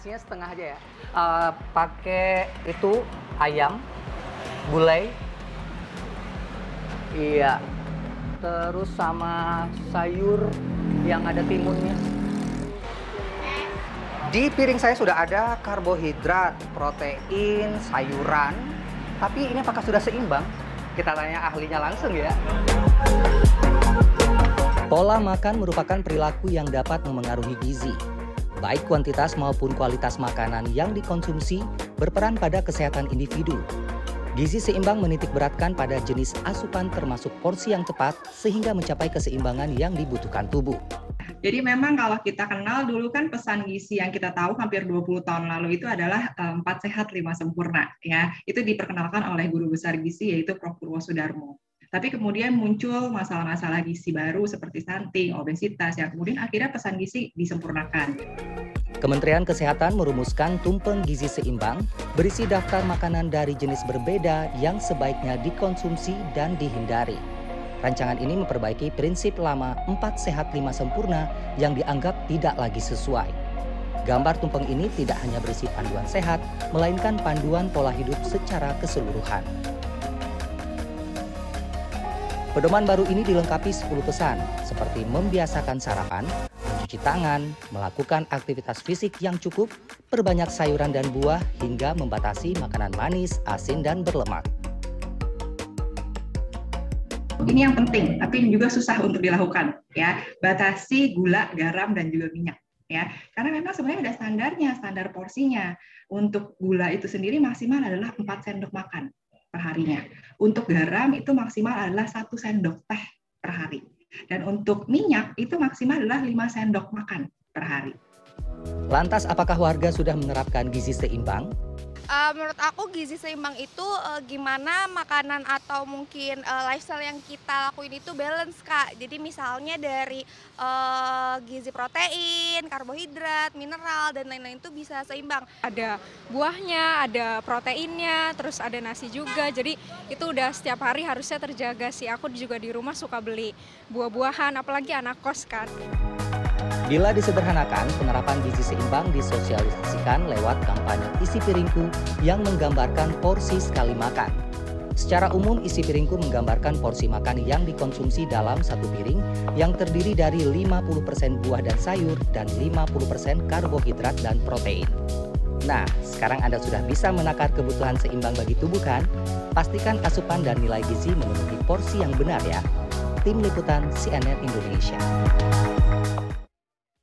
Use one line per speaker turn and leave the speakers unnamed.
nasinya setengah aja ya. Uh, pakai itu ayam, gulai, iya, terus sama sayur yang ada timunnya. Di piring saya sudah ada karbohidrat, protein, sayuran. Tapi ini apakah sudah seimbang? Kita tanya ahlinya langsung ya. Pola makan merupakan perilaku yang dapat memengaruhi gizi. Baik kuantitas maupun kualitas makanan yang dikonsumsi berperan pada kesehatan individu. Gizi seimbang menitik beratkan pada jenis asupan termasuk porsi yang tepat sehingga mencapai keseimbangan yang dibutuhkan tubuh.
Jadi memang kalau kita kenal dulu kan pesan gizi yang kita tahu hampir 20 tahun lalu itu adalah empat sehat lima sempurna ya. Itu diperkenalkan oleh guru besar gizi yaitu Prof Purwosudarmo. Tapi kemudian muncul masalah-masalah gizi baru seperti stunting, obesitas yang kemudian akhirnya pesan gizi disempurnakan.
Kementerian Kesehatan merumuskan tumpeng gizi seimbang berisi daftar makanan dari jenis berbeda yang sebaiknya dikonsumsi dan dihindari. Rancangan ini memperbaiki prinsip lama 4 sehat 5 sempurna yang dianggap tidak lagi sesuai. Gambar tumpeng ini tidak hanya berisi panduan sehat, melainkan panduan pola hidup secara keseluruhan. Pedoman baru ini dilengkapi 10 pesan, seperti membiasakan sarapan, mencuci tangan, melakukan aktivitas fisik yang cukup, perbanyak sayuran dan buah, hingga membatasi makanan manis, asin, dan berlemak.
Ini yang penting, tapi ini juga susah untuk dilakukan ya. Batasi gula, garam dan juga minyak ya. Karena memang sebenarnya ada standarnya, standar porsinya. Untuk gula itu sendiri maksimal adalah 4 sendok makan per harinya. Untuk garam itu maksimal adalah satu sendok teh per hari. Dan untuk minyak itu maksimal adalah 5 sendok makan per hari.
Lantas apakah warga sudah menerapkan gizi seimbang?
Uh, menurut aku gizi seimbang itu uh, gimana makanan atau mungkin uh, lifestyle yang kita lakuin itu balance kak. Jadi misalnya dari uh, gizi protein karbohidrat mineral dan lain-lain itu bisa seimbang.
Ada buahnya ada proteinnya terus ada nasi juga. Jadi itu udah setiap hari harusnya terjaga sih. Aku juga di rumah suka beli buah-buahan apalagi anak kos kan
Bila disederhanakan, penerapan gizi seimbang disosialisasikan lewat kampanye isi piringku yang menggambarkan porsi sekali makan. Secara umum, isi piringku menggambarkan porsi makan yang dikonsumsi dalam satu piring yang terdiri dari 50% buah dan sayur dan 50% karbohidrat dan protein. Nah, sekarang Anda sudah bisa menakar kebutuhan seimbang bagi tubuh kan? Pastikan asupan dan nilai gizi memenuhi porsi yang benar ya. Tim Liputan CNN Indonesia.